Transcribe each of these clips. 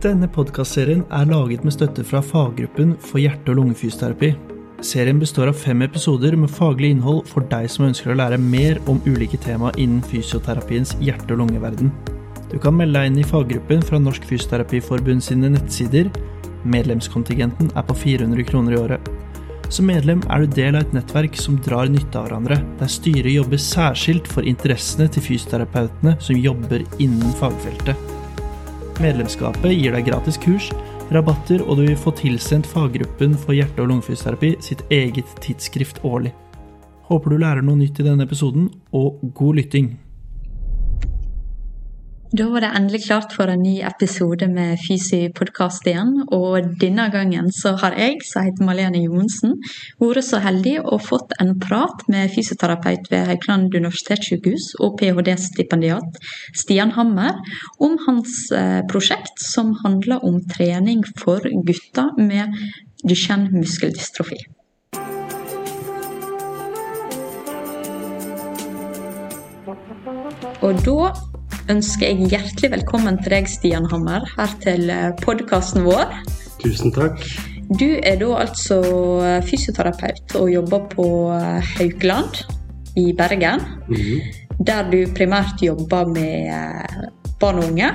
Denne podkastserien er laget med støtte fra faggruppen for hjerte- og lungefysioterapi. Serien består av fem episoder med faglig innhold for deg som ønsker å lære mer om ulike tema innen fysioterapiens hjerte- og lungeverden. Du kan melde deg inn i faggruppen fra Norsk Fysioterapiforbund sine nettsider. Medlemskontingenten er på 400 kroner i året. Som medlem er du del av et nettverk som drar nytte av hverandre, der styret jobber særskilt for interessene til fysioterapeutene som jobber innen fagfeltet. Medlemskapet gir deg gratis kurs, rabatter, og du vil få tilsendt faggruppen for hjerte- og lungefysioterapi sitt eget tidsskrift årlig. Håper du lærer noe nytt i denne episoden, og god lytting! Da var det endelig klart for en ny episode med Fysi-podkast igjen. Og denne gangen så har jeg, som heter Malene Johnsen, vært så heldig og fått en prat med fysioterapeut ved Haukeland universitetssykehus og ph.d.-stipendiat Stian Hammer om hans eh, prosjekt som handler om trening for gutter med Duchenne muskeldystrofi. Og da ønsker jeg hjertelig velkommen til deg, Stian Hammer, her til podkasten vår. Tusen takk. Du er da altså fysioterapeut og jobber på Haukeland i Bergen. Mm -hmm. Der du primært jobber med barn og unge.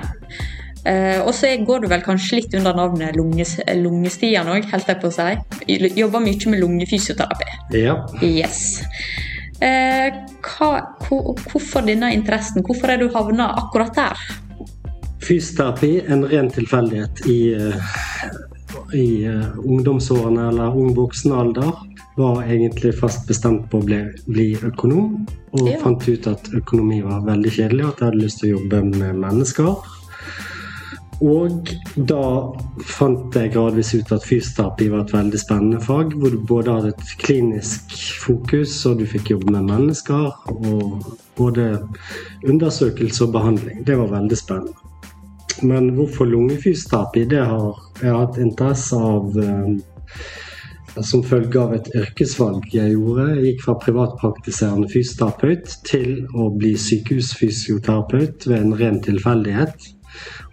Og så går du vel kanskje litt under navnet lunges, Lungestian òg, holdt jeg på å si. Jobber mye med lungefysioterapi. Ja. Yes. Eh, hva, hvor, hvorfor denne interessen? Hvorfor er du havna akkurat der? Fysioterapi, en ren tilfeldighet i, i uh, ungdomsårene eller ung voksen alder. Var egentlig fast bestemt på å bli, bli økonom, og Ja. fant ut at økonomi var veldig kjedelig, og at jeg hadde lyst til å jobbe med mennesker. Og da fant jeg gradvis ut at fysioterapi var et veldig spennende fag, hvor du både hadde et klinisk fokus, og du fikk jobbe med mennesker, og både undersøkelse og behandling. Det var veldig spennende. Men hvorfor lungefysioterapi? Det har jeg hatt interesse av eh, som følge av et yrkesvalg jeg gjorde. Jeg gikk fra privatpraktiserende fysioterapeut til å bli sykehusfysioterapeut ved en ren tilfeldighet.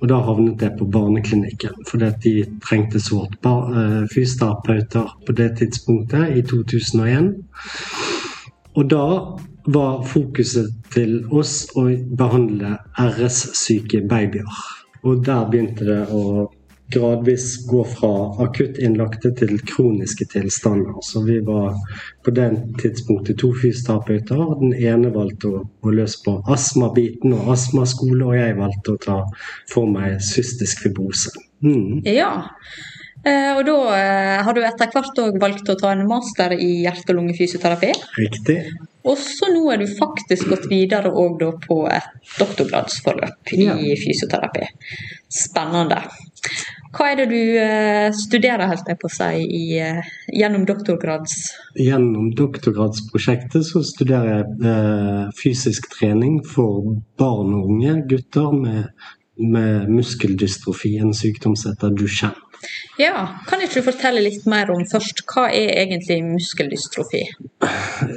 Og da havnet jeg på barneklinikken, fordi at de trengte sårt eh, fysioterapeuter på det tidspunktet, i 2001. Og da var fokuset til oss å behandle RS-syke babyer. Og der begynte det å gradvis gå fra akutt innlagte til kroniske tilstander. Så vi var på den tidspunktet to fysioterapeuter. Den ene valgte å gå løs på astmabiten og astmaskole, og jeg valgte å ta for meg cystisk fibrose. Mm. Ja. Eh, og da eh, har du etter hvert òg valgt å ta en master i hjerte- og lungefysioterapi. Riktig. Og så nå er du faktisk gått videre òg på et doktorgradsforløp Ja. i fysioterapi. Spennende. Hva er det du eh, studerer, helt jeg på si, i, eh, gjennom doktorgrads... Gjennom doktorgradsprosjektet så studerer jeg eh, fysisk trening for barn og unge gutter med, med muskeldystrofi, en sykdom som heter Duchenne. Ja, kan ikke du fortelle litt mer om først, hva er egentlig muskeldystrofi?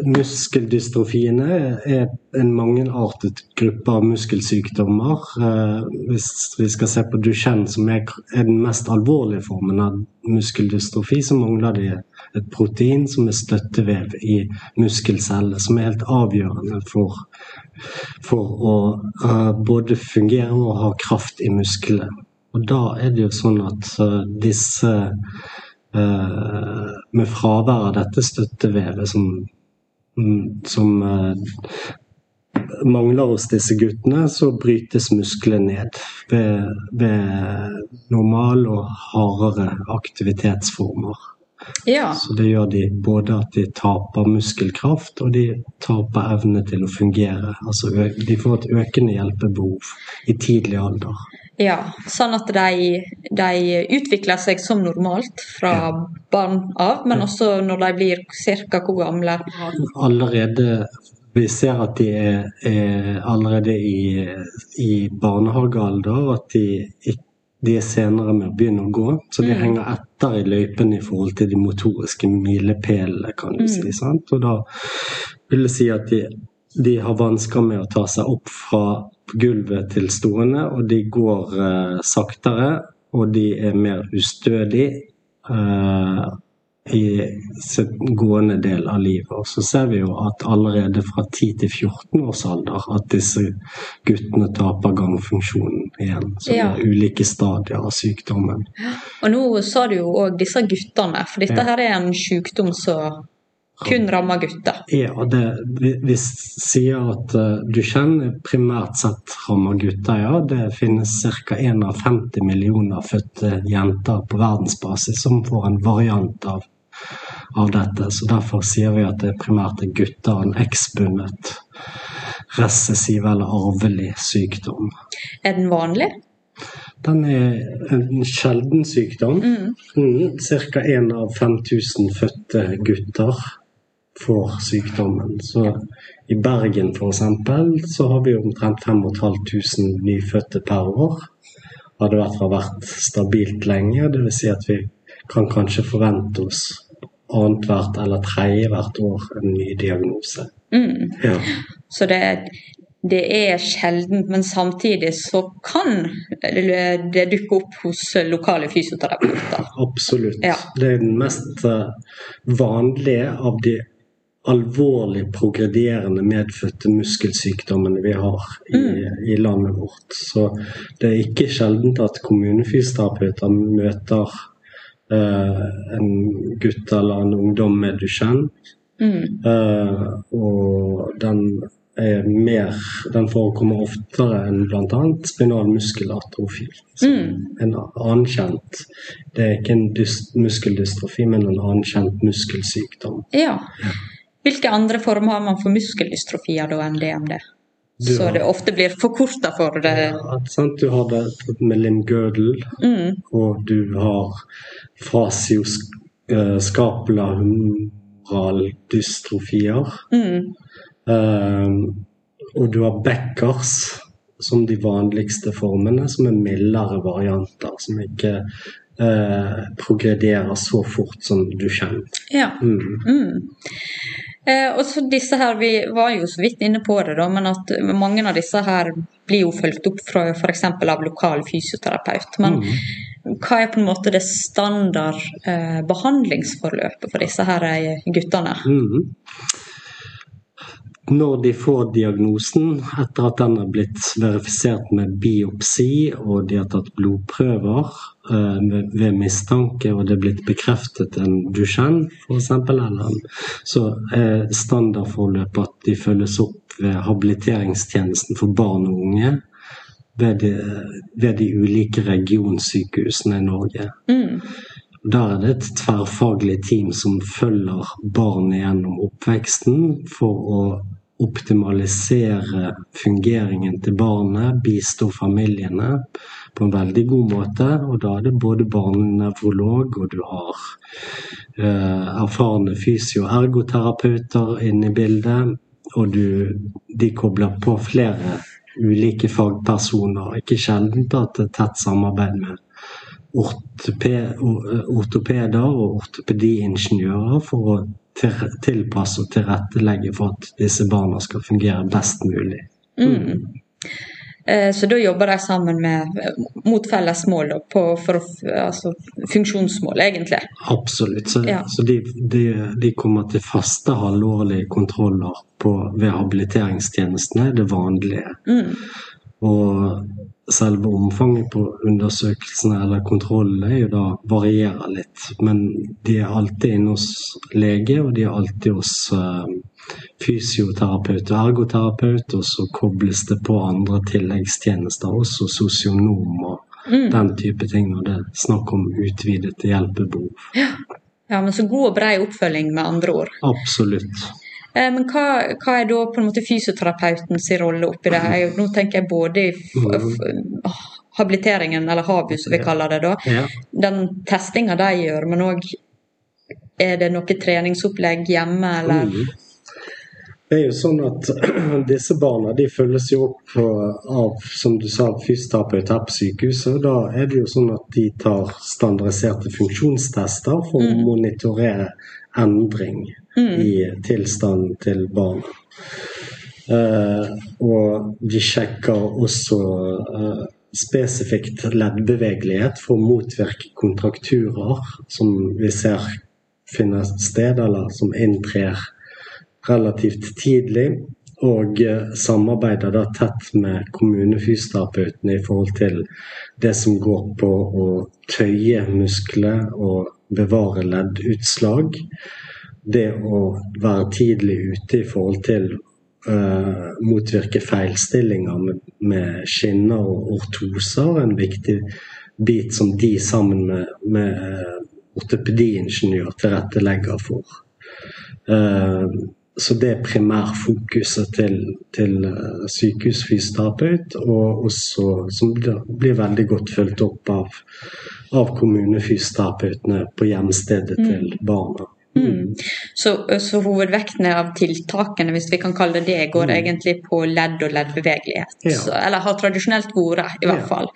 Muskeldystrofiene er en mangeartet gruppe av muskelsykdommer. Eh, hvis vi skal se på Duchenne, som er, er den mest alvorlige formen av muskeldystrofi, så mangler de et protein som er støttevev i muskelceller, som er helt avgjørende for, for å uh, både fungere og ha kraft i musklene. Og da er det jo sånn at uh, disse uh, Med fravær av dette støttevevet som mm, som mangler hos disse guttene, så brytes musklene ned ved, ved normal og hardere aktivitetsformer. Ja, Så det gjør de både at de taper muskelkraft, og de taper evne til å fungere. Altså de får et økende hjelpebehov i tidlig alder. ja. sånn at de, de utvikler seg som normalt fra barn av, men også når de blir ca. hvor gamle? Allerede Vi ser at de er, er allerede i, i barnehagealder, at de, ikke- de er senere med å begynne å gå. Så de Mm. henger etter i løypen i forhold til de motoriske milepælene, kan du Mm. si. sant? Og da vil jeg si at de, de har vansker med å ta seg opp fra gulvet til stående, og de går eh, saktere. og de er mer ustødige eh, i sitt gående del av livet. Og så ser vi jo at allerede fra 10 til 14 års alder at disse guttene taper gangfunksjonen igjen. Så Ja. det er ulike stadier av sykdommen. Og nå sa du jo òg disse guttene, for dette her er en sykdom som kun rammer gutter. Ja, det, vi, vi sier at uh, Duchenne primært sett rammer gutter, ja. Det finnes ca. 1 av 50 millioner fødte jenter på verdensbasis som får en variant av, av dette. Så derfor sier vi at det primært er gutter, en eksbundet recessiv eller arvelig sykdom. Er den vanlig? Den er en sjelden sykdom. Mm, Ca. én av 5000 fødte gutter får sykdommen. Så i Bergen f.eks. så har vi omtrent 5500 nyfødte per år. Hadde det i vært stabilt lenge. Dvs. Si at vi kan kanskje forvente oss annethvert eller tredje hvert år en ny diagnose. Mm. Ja. Så det, det er sjeldent, men samtidig så kan det dukke opp hos lokale fysioterapeuter. Absolutt. Ja. Det er den mest eh, vanlige av de alvorlig progredierende medfødte muskelsykdommene vi har i, i landet vårt. Så det er ikke sjeldent at kommunefysioterapeuter møter en gutt eller en ungdom med Duchenne. Mm. Eh, og den er mer Den forekommer oftere enn bl.a. spinal muskelatrofi. Mm. En annen kjent Det er ikke en dyst, muskeldystrofi, men en annen kjent muskelsykdom. Ja. Hvilke andre former har man for muskeldystrofier da enn DMD? Du Så har- det ofte blir forkorta for det. Ja, sant? Du har det med limgødel, Mm. og du har fascioscapula-humoraldystrofier. Mm. Eh, og du har backers som de vanligste formene, som er mildere varianter. Som ikke uh, progrederer så fort som du kjenner. Ja. Mm. Mm. Eh, og så disse her, Vi var jo så vidt inne på det, da, men at mange av disse her blir jo fulgt opp fra f.eks. av lokal fysioterapeut. Men hva er på en måte det standard eh, behandlingsforløpet for disse her eh, guttene? Mhm. Når de får diagnosen, etter at den er blitt verifisert med biopsi, og de har tatt blodprøver eh, ved, mistanke, og det er blitt bekreftet en Duchenne f.eks., eller så er standardforløpet at de følges opp ved habiliteringstjenesten for barn og unge ved de, ved de ulike regionsykehusene i Norge. Mm. Der er det et tverrfaglig team som følger barnet gjennom oppveksten for å optimalisere fungeringen til barnet, bistå familiene på en veldig god måte. Og da er det både barnenevrolog, og du har eh, erfarne fysio- og ergoterapeuter inne i bildet. Og du, de kobler på flere ulike fagpersoner. Ikke sjelden at det er tett samarbeid med ortopeder og ortopediingeniører for å tilpasse og tilrettelegge for at disse barna skal fungere best mulig. Mm. Eh, Så da jobber de sammen med, mot felles mål, på, for altså, funksjonsmål, egentlig. Absolutt. Så, Ja. så de, de, de kommer til faste halvårlige kontroller på, ved habiliteringstjenestene, det vanlige. Mm. Og selve omfanget på undersøkelsene eller kontrollene er jo da varierer litt. Men de er alltid inne hos lege, og de er alltid hos eh, fysioterapeut og ergoterapeut. Og så kobles det på andre tilleggstjenester, også sosionom og Mm. den type ting når det er snakk om utvidet hjelpebehov. Ja, men så god og brei oppfølging, med andre ord. Absolutt. Eh, Men hva, hva er da på en måte fysioterapeutens rolle oppi det? her? Nå tenker jeg både i f f habiliteringen, eller HABU som vi kaller det da. Den testinga de gjør, men òg er det noe treningsopplegg hjemme, eller? Mm. Det er jo sånn at disse barna de følges jo opp av som du sa, fysioterapeut her på sykehuset. og Da er det jo sånn at de tar standardiserte funksjonstester for å monitorere endring i tilstanden til barna. Uh, og de sjekker også uh, spesifikt leddbevegelighet for å motvirke kontrakturer som vi ser finner sted, eller som inntrer relativt tidlig. Og uh, samarbeider da tett med kommunefysioterapeutene i forhold til det som går på å tøye muskler og bevare leddutslag. Det å være tidlig ute i forhold til uh, motvirke feilstillinger med, med, skinner og ortoser. En viktig bit som de sammen med, med uh, ortopediingeniør tilrettelegger for. Uh, så det er primærfokuset til, til sykehusfysioterapeut, og også som blir veldig godt fulgt opp av, av kommunefysioterapeutene på hjemstedet mm. til barna. Mm. Så, så, hovedvekten av tiltakene, hvis vi kan kalle det det, går mm. egentlig på ledd og leddbevegelighet. Ja. Så, eller har tradisjonelt vært, i hvert ja. fall.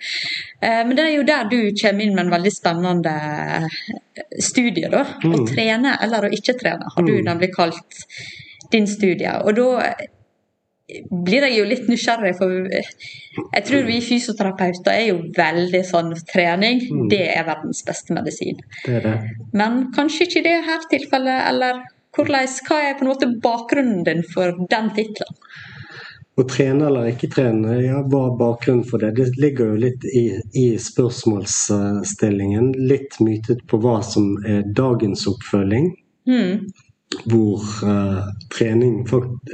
Eh, men det er jo der du kommer inn med en veldig spennende studie. da. Mm. Å trene eller å ikke trene, har du mm. nemlig kalt din studie. Og da blir jeg jo litt nysgjerrig, for jeg tror vi fysioterapeuter er jo veldig sånn trening. Mm. Det er verdens beste medisin. Det er det. Men kanskje ikke i det her tilfellet, eller hvordan, hva er på en måte bakgrunnen din for den tittelen? Å trene eller ikke trene, ja, hva er bakgrunnen for det? Det ligger jo litt i, i spørsmålsstillingen. Litt mytet på hva som er dagens oppfølging. Mm hvor uh, trening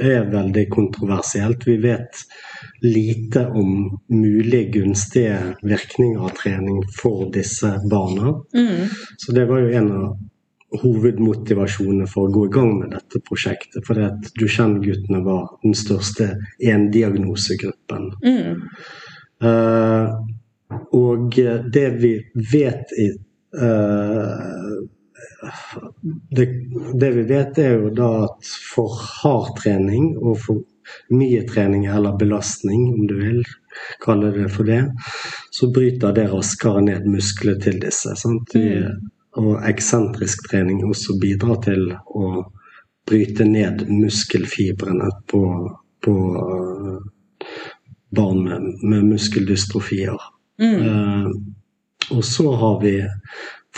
er veldig kontroversielt. Vi vet lite om mulige gunstige virkninger av trening for disse barna. Mm. Så det var jo en av hovedmotivasjonene for å gå i gang med dette prosjektet. For at Duchenne-guttene var den største endiagnosegruppen. Mm. Uh, og det vi vet i uh, det, det, vi vet, er jo da at for hard trening og for mye trening eller belastning, om du vil kalle det for det, så bryter det raskere ned muskler til disse. De, Og eksentrisk trening også bidrar til å bryte ned muskelfibrene på, på barn med, med muskeldystrofier. Mm. Uh, og så har vi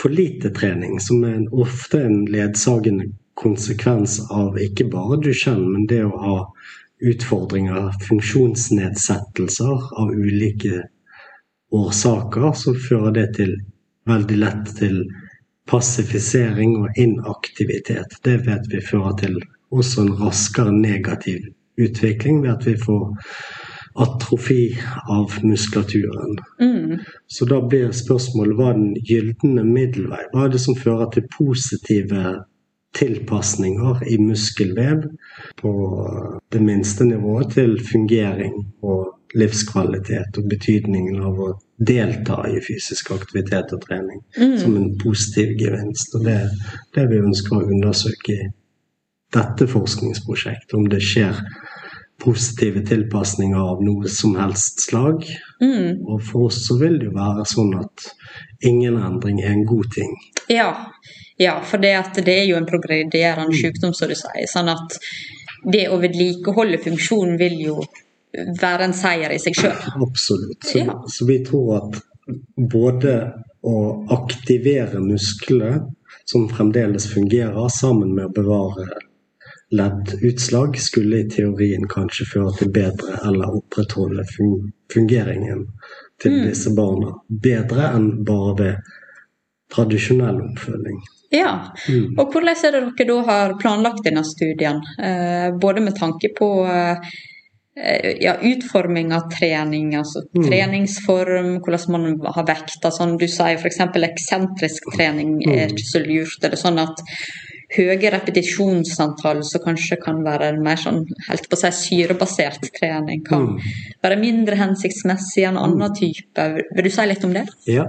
for lite trening, som er ofte en ledsagende konsekvens av ikke bare Duchenne, men det å ha utfordringer, funksjonsnedsettelser av ulike årsaker, så fører det til veldig lett til passifisering og inaktivitet. Det vet vi fører til også en raskere negativ utvikling ved at vi får atrofi av muskulaturen. Mm. Så da blir spørsmålet hva er den gylne middelvei? Hva er det som fører til positive tilpasninger i muskelvev på det minste nivået til fungering og livskvalitet og betydningen av å delta i fysisk aktivitet og trening mm. som en positiv gevinst. Og det det vi ønsker å undersøke i dette forskningsprosjektet, om det skjer positive tilpasninger av noe som helst slag. Mm. Og for oss så vil det jo være sånn at ingen endring er en god ting. Ja, ja for det, det, er jo en progredierende mm. sykdom, som du sier. sånn at det å vedlikeholde funksjonen vil jo være en seier i seg sjøl. Absolutt. Så, ja. så, vi tror at både å aktivere muskler som fremdeles fungerer, sammen med å bevare leddutslag skulle i teorien kanskje føre til bedre eller opprettholde fungeringen til mm. disse barna. Bedre enn bare ved tradisjonell oppfølging. Ja, mm. og hvordan er det dere da har planlagt denne studien? Eh, både med tanke på eh, ja, utforming av trening, altså mm. treningsform, hvordan man har vekta sånn. Du sier f.eks. eksentrisk trening er mm. ikke så lurt. Eller sånn at høye repetisjonsantall som kanskje kan være mer sånn, helt på seg syrebasert trening, kan mm. være mindre hensiktsmessig enn annen type. Vil du si litt om det? Ja.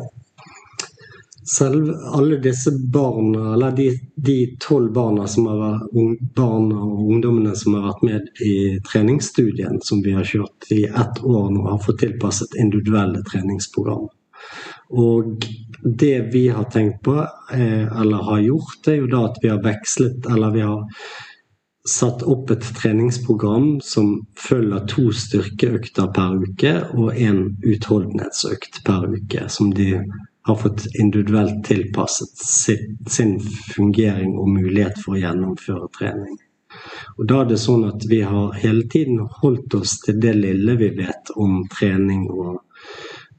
Selv alle disse barna, eller de tolv barna som har vært, barna og ungdommene som har vært med i treningsstudien som vi har kjørt i ett år nå, har fått tilpasset individuelle treningsprogram. Og det vi har tenkt på, eh, eller har gjort, er jo da at vi har vekslet Eller vi har satt opp et treningsprogram som følger to styrkeøkter per uke og én utholdenhetsøkt per uke, som de har fått individuelt tilpasset sin fungering og mulighet for å gjennomføre trening. Og da er det sånn at Vi har hele tiden holdt oss til det lille vi vet om trening og,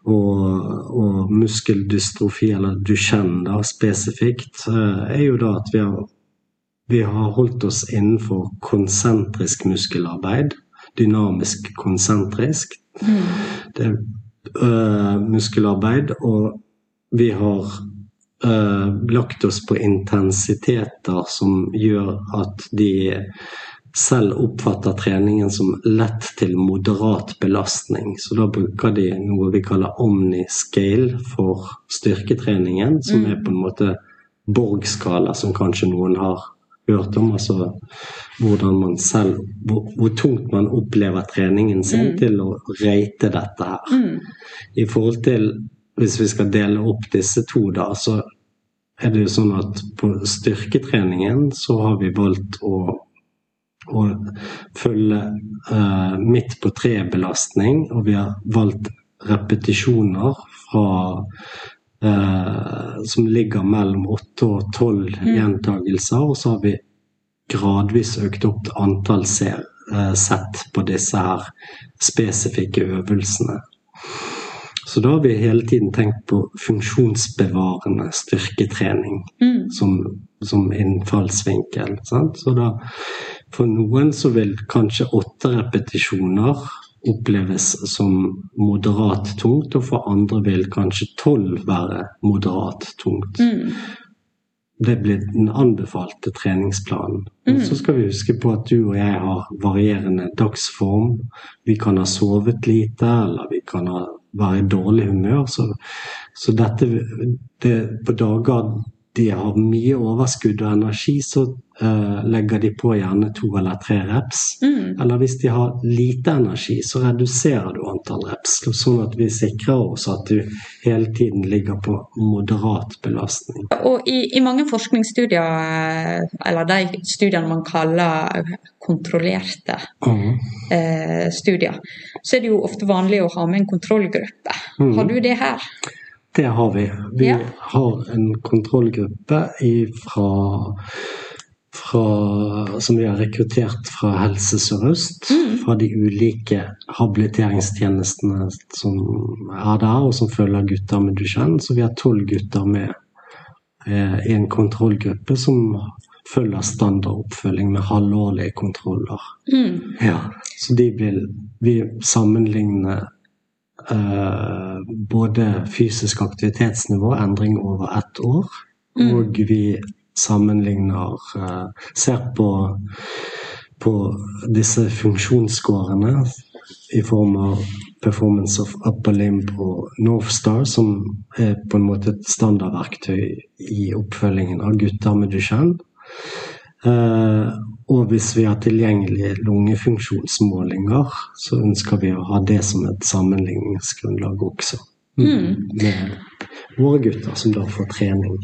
og, og muskeldystrofi, eller Duchenne da, spesifikt, eh, er jo da at vi har vi har holdt oss innenfor konsentrisk muskelarbeid. Dynamisk konsentrisk. Mm. Det er øh, muskelarbeid. Og vi har øh, lagt oss på intensiteter som gjør at de selv oppfatter treningen som lett til moderat belastning. Så da bruker de noe vi kaller omni-scale for styrketreningen, som mm. er på en måte Borg-skala, som kanskje noen har hørt om. Altså hvordan man selv hvor, hvor, tungt man opplever treningen sin mm. til å rate dette her. Mm. I forhold til hvis vi skal dele opp disse to, da, så er det jo sånn at på styrketreningen så har vi valgt å, å følge uh, midt på tre-belastning, og vi har valgt repetisjoner fra eh, som ligger mellom åtte og tolv mm. gjentagelser. Og så har vi gradvis økt opp antall ser, eh, sett på disse her spesifikke øvelsene. Så da har vi hele tiden tenkt på funksjonsbevarende styrketrening mm. som, som, innfallsvinkel. Sant? Så da, for noen så vil kanskje åtte repetisjoner oppleves som moderat tungt, og for andre vil kanskje tolv være moderat tungt. Mm. Det blir den anbefalte treningsplanen. Mm. Så skal vi huske på at du og jeg har varierende dagsform. Vi kan ha sovet lite, eller vi kan ha, være i dårlig humør. Så, så dette det, På dager de har mye overskudd og energi, så uh, legger de på gjerne to eller tre reps. Mm. Eller hvis de har lite energi, så reduserer du antall reps. Sånn at vi sikrer oss at du hele tiden ligger på moderat belastning. Og i, i mange forskningsstudier, eller de studiene man kaller kontrollerte mm. uh, studier, så er det jo ofte vanlig å ha med en kontrollgruppe. Mm. Har du det her? Det har vi. Vi ja. har en kontrollgruppe ifra, fra, som vi har rekruttert fra Helse Sør-Øst. Mm. Fra de ulike habiliteringstjenestene som er der, og som følger gutter med Duchenne. Så vi har tolv gutter med eh, i en kontrollgruppe som følger standardoppfølging med halvårlige kontroller. Mm. Ja, så de vil vi sammenligne både fysisk aktivitetsnivå, endring over ett år, mm. og vi sammenligner uh, Ser på, på disse funksjonsskårene i form av performance of upper limb og Northstar, som er på en måte et standardverktøy i oppfølgingen av gutter med Duchenne. Uh, og hvis vi har tilgjengelige lungefunksjonsmålinger, så ønsker vi å ha det som et sammenligningsgrunnlag også. Mm. Med våre gutter som da får trening.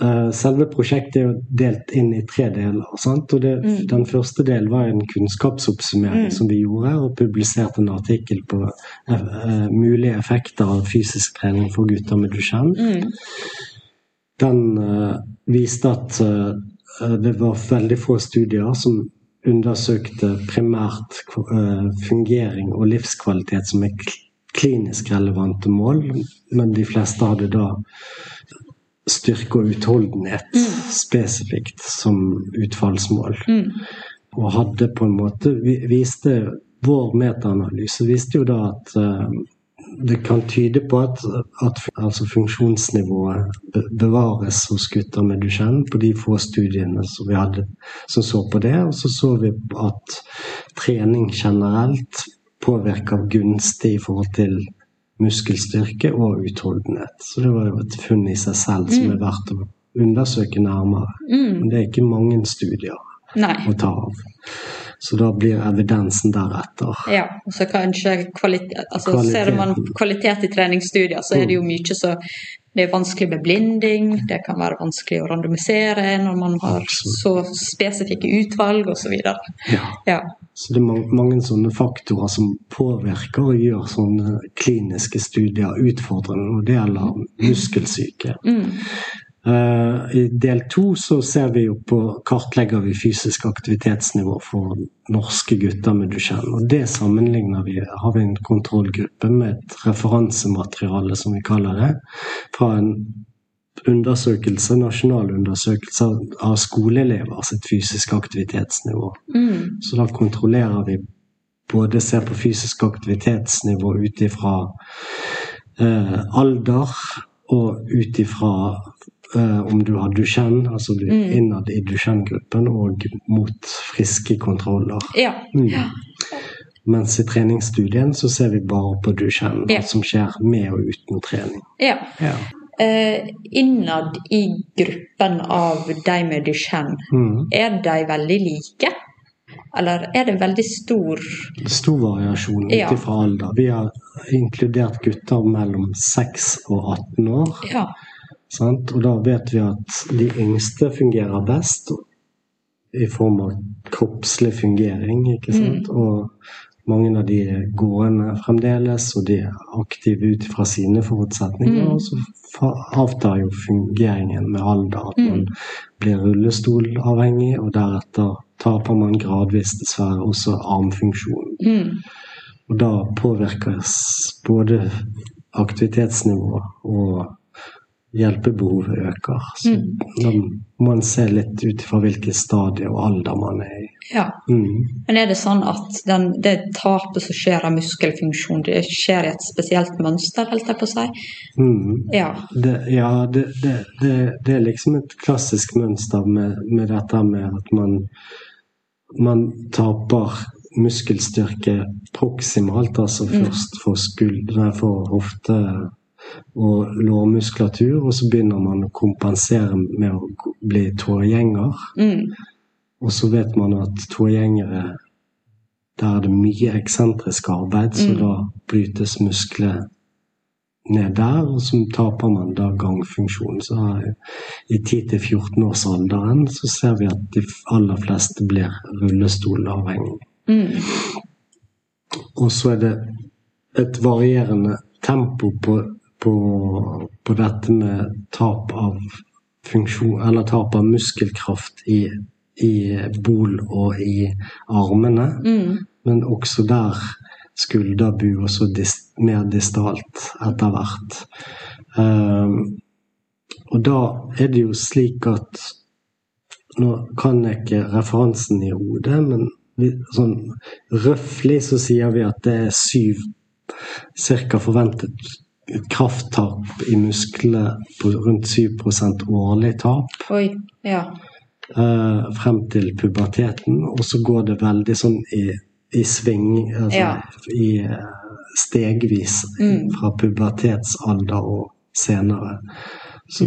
Uh, selve prosjektet er jo delt inn i tre deler. Sant? og det, mm. Den første delen var en kunnskapsoppsummering mm. som vi gjorde, og publiserte en artikkel på uh, mulige effekter av fysisk trening for gutter med Duchenne. Mm. Den viste at Eh, det var veldig få studier som undersøkte primært eh, fungering og livskvalitet som er klinisk relevante mål, men de fleste hadde da styrke og utholdenhet mm. spesifikt som utfallsmål. Mm. Og hadde på en måte viste Vår metaanalyse viste jo da at uh, det kan tyde på at, at altså funksjonsnivået bevares hos gutter med Duchenne på de få studiene som vi hadde som så på det. Og så så vi at trening generelt påvirker gunstig i forhold til muskelstyrke og utholdenhet. Så det var jo et funn i seg selv som mm. er verdt å undersøke nærmere. Mm. Men det er ikke mange studier Nei. å ta av. Så da blir evidensen deretter. Ja, og så kanskje kvalitet, altså Kvaliteten. Ser man kvalitet i treningsstudier, så er det jo mye så det er vanskelig med blinding, det kan være vanskelig å randomisere når man har så spesifikke utvalg osv. Ja. Ja. Så det er mange, mange sånne faktorer som påvirker og gjør sånne kliniske studier utfordrende når det gjelder muskelsyke. Eh, I del to så ser vi jo på, kartlegger vi fysisk aktivitetsnivå for norske gutter med Duchenne. Og det sammenligner vi, har vi en kontrollgruppe med et referansemateriale, som vi kaller det, fra en undersøkelse, nasjonal undersøkelse av skoleelever sitt fysiske aktivitetsnivå. Så da kontrollerer vi både ser på fysisk aktivitetsnivå ut ifra eh, alder og ut ifra eh, om du har Duchenne, altså du mm. innad i Duchenne-gruppen, og mot friske kontroller. ja. Mm. Mens i treningsstudien så ser vi bare på Duchenne, Ja. som skjer med og uten trening. ja. Ja. Uh, innad i gruppen av de med Duchenne, Mm. er de veldig like? Eller er det veldig stor Stor variasjon Ja. ut ifra alder. Vi har inkludert gutter mellom 6 og 18 år. Ja. Sant? Og da vet vi at de yngste fungerer best i form av kroppslig fungering. ikke sant? Og mange av de er gående fremdeles, og de er aktive ut fra sine forutsetninger. Og så avtar jo fungeringen med alder. At man blir rullestolavhengig, og deretter taper man gradvis dessverre også armfunksjonen. Mm. Og da påvirkes både aktivitetsnivået og hjelpebehovet øker. Så da må man se litt ut fra hvilket stadie og alder man er i. ja. Mm. Men er det sånn at den, det tapet som skjer av muskelfunksjon, det skjer i et spesielt mønster, holdt jeg på å si? Mm. Ja. Det, ja, det, det, det, det er liksom et klassisk mønster med, med dette med at man, man taper muskelstyrke proksimalt, altså først for skuldre, for hofte og lårmuskulatur, og så begynner man å kompensere med å bli tårgjenger. Mm. Og så vet man at tårgjengere der er det mye eksentrisk arbeid, så da brytes muskler ned der, og så taper man da gangfunksjonen. Så i 10-14-årsalderen så ser vi at de aller fleste blir rullestolavhengige. Mm. Og så er det et varierende tempo på, på, på dette med tap av funksjon, eller tap av muskelkraft i, i bol og i armene. Mm. Men også der skulderbu og så dis, mer distalt etter hvert. Um, og da er det jo slik at Nå kan jeg ikke referansen i hodet, men vi, sånn røftlig så sier vi at det er syv Cirka forventet krafttap i musklene på rundt 7 årlig tap Oi. Ja. eh, frem til puberteten, og så går det veldig sånn i, i sving, altså Ja. i Stegvis stegvis fra pubertetsalder og senere. Så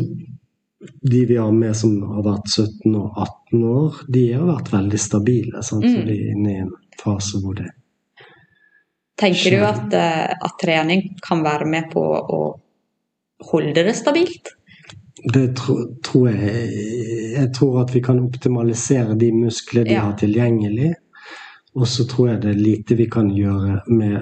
de vi har med som har vært 17 og 18 år, de har vært veldig stabile. Sant? Så de er inne i en fase hvor det Tenker du at, eh, at trening kan være med på å holde det stabilt? Det tro, tror jeg Jeg tror at vi kan optimalisere de muskler de Ja. har tilgjengelig. Og så tror jeg det er lite vi kan gjøre med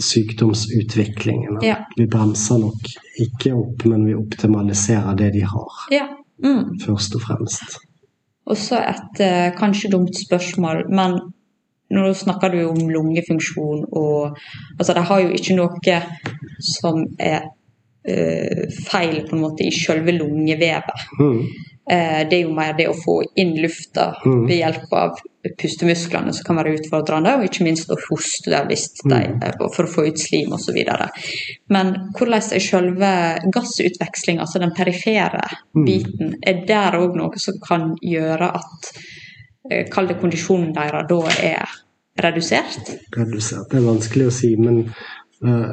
sykdomsutviklingen. Ja. Vi bremser nok ikke opp, men vi optimaliserer det de har, Ja. Mm. først og fremst. Også et eh, kanskje dumt spørsmål, men nå snakker du om lungefunksjon og Altså, de har jo ikke noe som er uh, feil på en måte i selve lungevevet. Mm. Uh, det er jo mer det å få inn lufta Mm. ved hjelp av pustemusklene som kan være utfordrende, og ikke minst å hoste der hvis de, mm. for å få ut slim osv. Men hvordan er selve gassutvekslinga, altså den perifere biten, er der òg noe som kan gjøre at Kall det kondisjonen deres da er redusert? redusert. Det er vanskelig å si, men uh,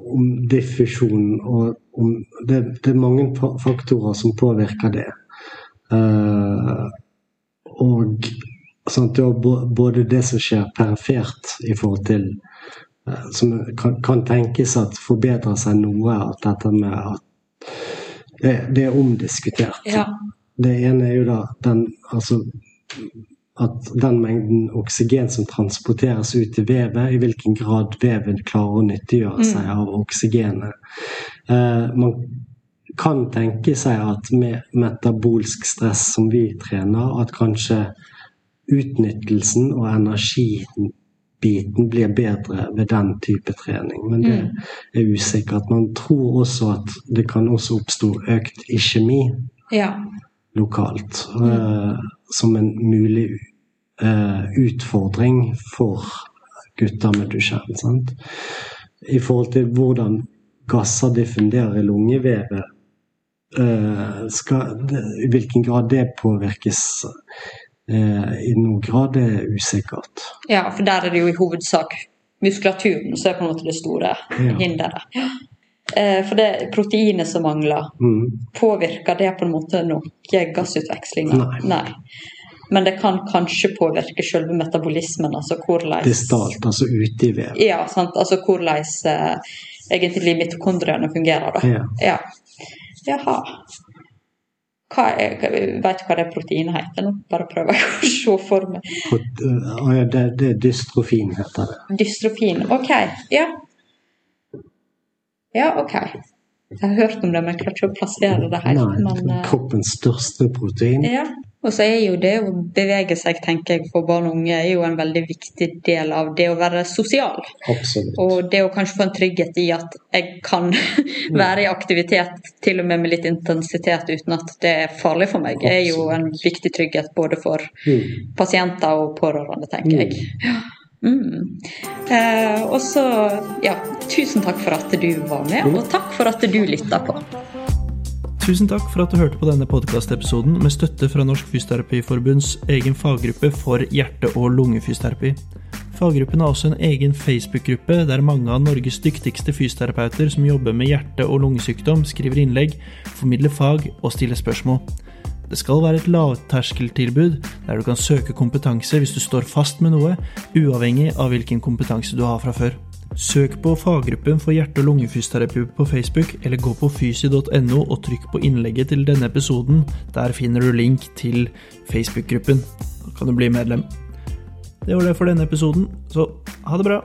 om diffusjon og om det, det er mange faktorer som påvirker det. Uh, og sånn du har både det som skjer perifert i forhold til uh, Som kan, kan tenkes at forbedrer seg noe, at dette med at det, det er omdiskutert. Ja. Det ene er jo da den altså at den mengden oksygen som transporteres ut i vevet, i hvilken grad veven klarer å nyttiggjøre seg av oksygenet. Eh, man kan tenke seg at med metabolsk stress som vi trener, at kanskje utnyttelsen og energibiten blir bedre ved den type trening. Men det er usikkert. Man tror også at det kan også oppstå økt iskjemi ja. lokalt. eh, som en mulig uh, utfordring for gutter med Duchenne. Sant? I forhold til hvordan gasser diffunderer i lungevevet. eh, skal, I hvilken grad det påvirkes eh, i noen grad, det er usikkert. ja, for der er det jo i hovedsak muskulaturen som er på en måte det store hinderet. Ja. Eh, For det proteinet som mangler, Mm. påvirker det på en måte noe gassutvekslinga? Nei. Men det kan kanskje påvirke selve metabolismen, altså hvordan Distalt, altså ute i vevet. Ja, sant. Altså hvordan eh, egentlig mitokondriene fungerer, da. Ja. Ja. Jaha. Hva er, vet du hva det proteinet heter nå? Bare prøver jeg å se for meg. Eh, det, det er dystrofin, heter det. Dystrofin. Ok. Ja. Ja, ok. Jeg har hørt om det, men jeg klarer ikke å plassere det helt. Nei, Men, eh, kroppens største protein. ja. Og så er jo det å bevege seg, tenker jeg, for barn og unge, er jo en veldig viktig del av det å være sosial. Absolutt. Og det å kanskje få en trygghet i at jeg kan være i aktivitet, til og med med litt intensitet, uten at det er farlig for meg, er jo en viktig trygghet både for Mm. pasienter og pårørende, tenker jeg. Ja. Mm. Eh, og så, ja, tusen takk for at du var med, og takk for at du lytta på. Tusen takk for at du hørte på denne podkastepisoden med støtte fra Norsk Fysioterapiforbunds egen faggruppe for hjerte- og lungefysioterapi. Faggruppen har også en egen Facebook-gruppe der mange av Norges dyktigste fysioterapeuter som jobber med hjerte- og lungesykdom, skriver innlegg, formidler fag og stiller spørsmål. Det skal være et lavterskeltilbud der du kan søke kompetanse hvis du står fast med noe, uavhengig av hvilken kompetanse du har fra før. Søk på faggruppen for hjerte- og lungefysioterapi på Facebook, eller gå på fysi.no og trykk på innlegget til denne episoden. Der finner du link til Facebook-gruppen. Da kan du bli medlem. Det var det for denne episoden, så ha det bra!